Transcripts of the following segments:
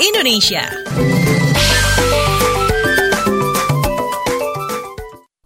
Indonesia.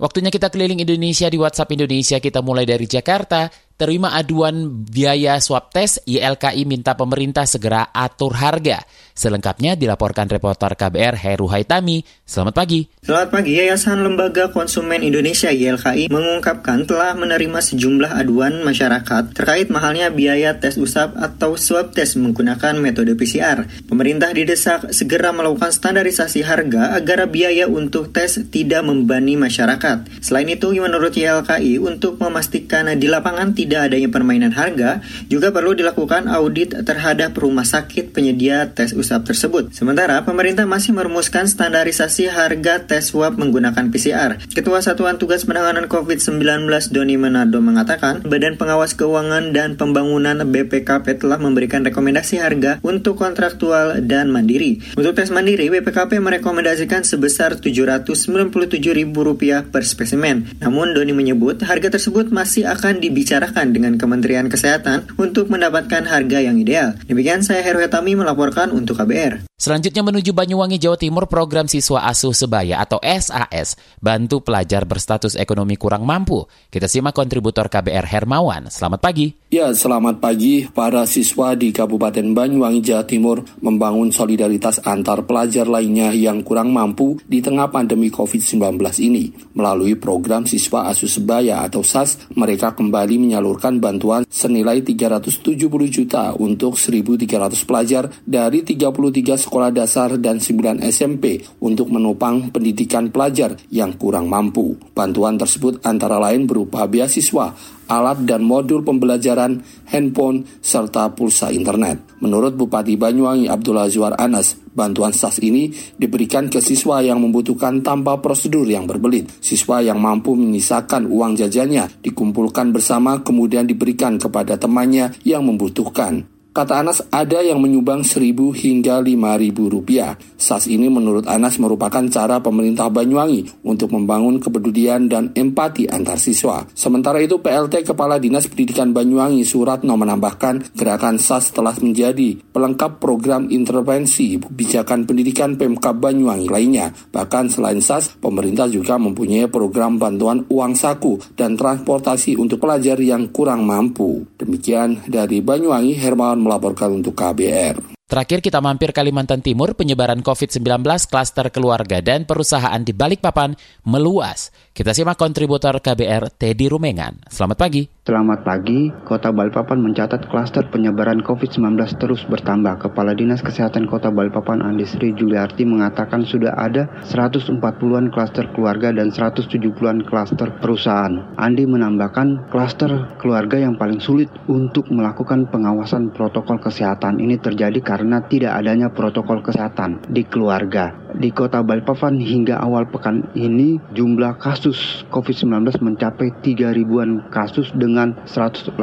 Waktunya kita keliling Indonesia di WhatsApp Indonesia. Kita mulai dari Jakarta. Terima aduan biaya swab tes, YLKI minta pemerintah segera atur harga. Selengkapnya dilaporkan reporter KBR Heru Haitami. Selamat pagi. Selamat pagi, Yayasan Lembaga Konsumen Indonesia YLKI mengungkapkan telah menerima sejumlah aduan masyarakat terkait mahalnya biaya tes usap atau swab tes menggunakan metode PCR. Pemerintah didesak segera melakukan standarisasi harga agar biaya untuk tes tidak membebani masyarakat. Selain itu, menurut YLKI, untuk memastikan di lapangan tidak tidak adanya permainan harga, juga perlu dilakukan audit terhadap rumah sakit penyedia tes usap tersebut. Sementara, pemerintah masih merumuskan standarisasi harga tes swab menggunakan PCR. Ketua Satuan Tugas Penanganan COVID-19 Doni Manado mengatakan, Badan Pengawas Keuangan dan Pembangunan BPKP telah memberikan rekomendasi harga untuk kontraktual dan mandiri. Untuk tes mandiri, BPKP merekomendasikan sebesar Rp797.000 per spesimen. Namun, Doni menyebut harga tersebut masih akan dibicarakan dengan Kementerian Kesehatan untuk mendapatkan harga yang ideal. Demikian saya Heru Tami melaporkan untuk KBR. Selanjutnya menuju Banyuwangi, Jawa Timur, program Siswa Asuh Sebaya atau SAS bantu pelajar berstatus ekonomi kurang mampu. Kita simak kontributor KBR Hermawan. Selamat pagi. Ya, selamat pagi. Para siswa di Kabupaten Banyuwangi, Jawa Timur membangun solidaritas antar pelajar lainnya yang kurang mampu di tengah pandemi COVID-19 ini. Melalui program Siswa Asuh Sebaya atau SAS, mereka kembali menyalurkan bantuan senilai 370 juta untuk 1.300 pelajar dari 33 sekolah dasar dan 9 SMP untuk menopang pendidikan pelajar yang kurang mampu. Bantuan tersebut antara lain berupa beasiswa, alat dan modul pembelajaran, handphone, serta pulsa internet. Menurut Bupati Banyuwangi Abdullah Azwar Anas, bantuan SAS ini diberikan ke siswa yang membutuhkan tanpa prosedur yang berbelit. Siswa yang mampu menyisakan uang jajannya dikumpulkan bersama kemudian diberikan kepada temannya yang membutuhkan. Kata Anas, ada yang menyumbang seribu hingga lima ribu rupiah. SAS ini menurut Anas merupakan cara pemerintah Banyuwangi untuk membangun kepedulian dan empati antar siswa. Sementara itu, PLT Kepala Dinas Pendidikan Banyuwangi Suratno menambahkan gerakan SAS telah menjadi pelengkap program intervensi kebijakan pendidikan Pemkab Banyuwangi lainnya. Bahkan selain SAS, pemerintah juga mempunyai program bantuan uang saku dan transportasi untuk pelajar yang kurang mampu. Demikian dari Banyuwangi, Hermawan melaporkan untuk KBR. Terakhir kita mampir Kalimantan Timur, penyebaran COVID-19 klaster keluarga dan perusahaan di Balikpapan meluas. Kita simak kontributor KBR Teddy Rumengan. Selamat pagi. Selamat pagi, Kota Balikpapan mencatat klaster penyebaran COVID-19 terus bertambah. Kepala Dinas Kesehatan Kota Balikpapan Andi Sri Juliarti mengatakan sudah ada 140-an klaster keluarga dan 170-an klaster perusahaan. Andi menambahkan klaster keluarga yang paling sulit untuk melakukan pengawasan protokol kesehatan ini terjadi karena tidak adanya protokol kesehatan di keluarga. Di kota Balikpapan hingga awal pekan ini jumlah kasus COVID-19 mencapai 3 ribuan kasus dengan 184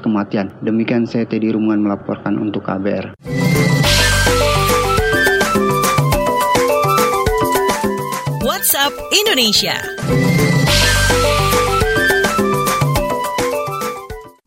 kematian. Demikian saya Teddy Rumuan melaporkan untuk KBR. WhatsApp Indonesia.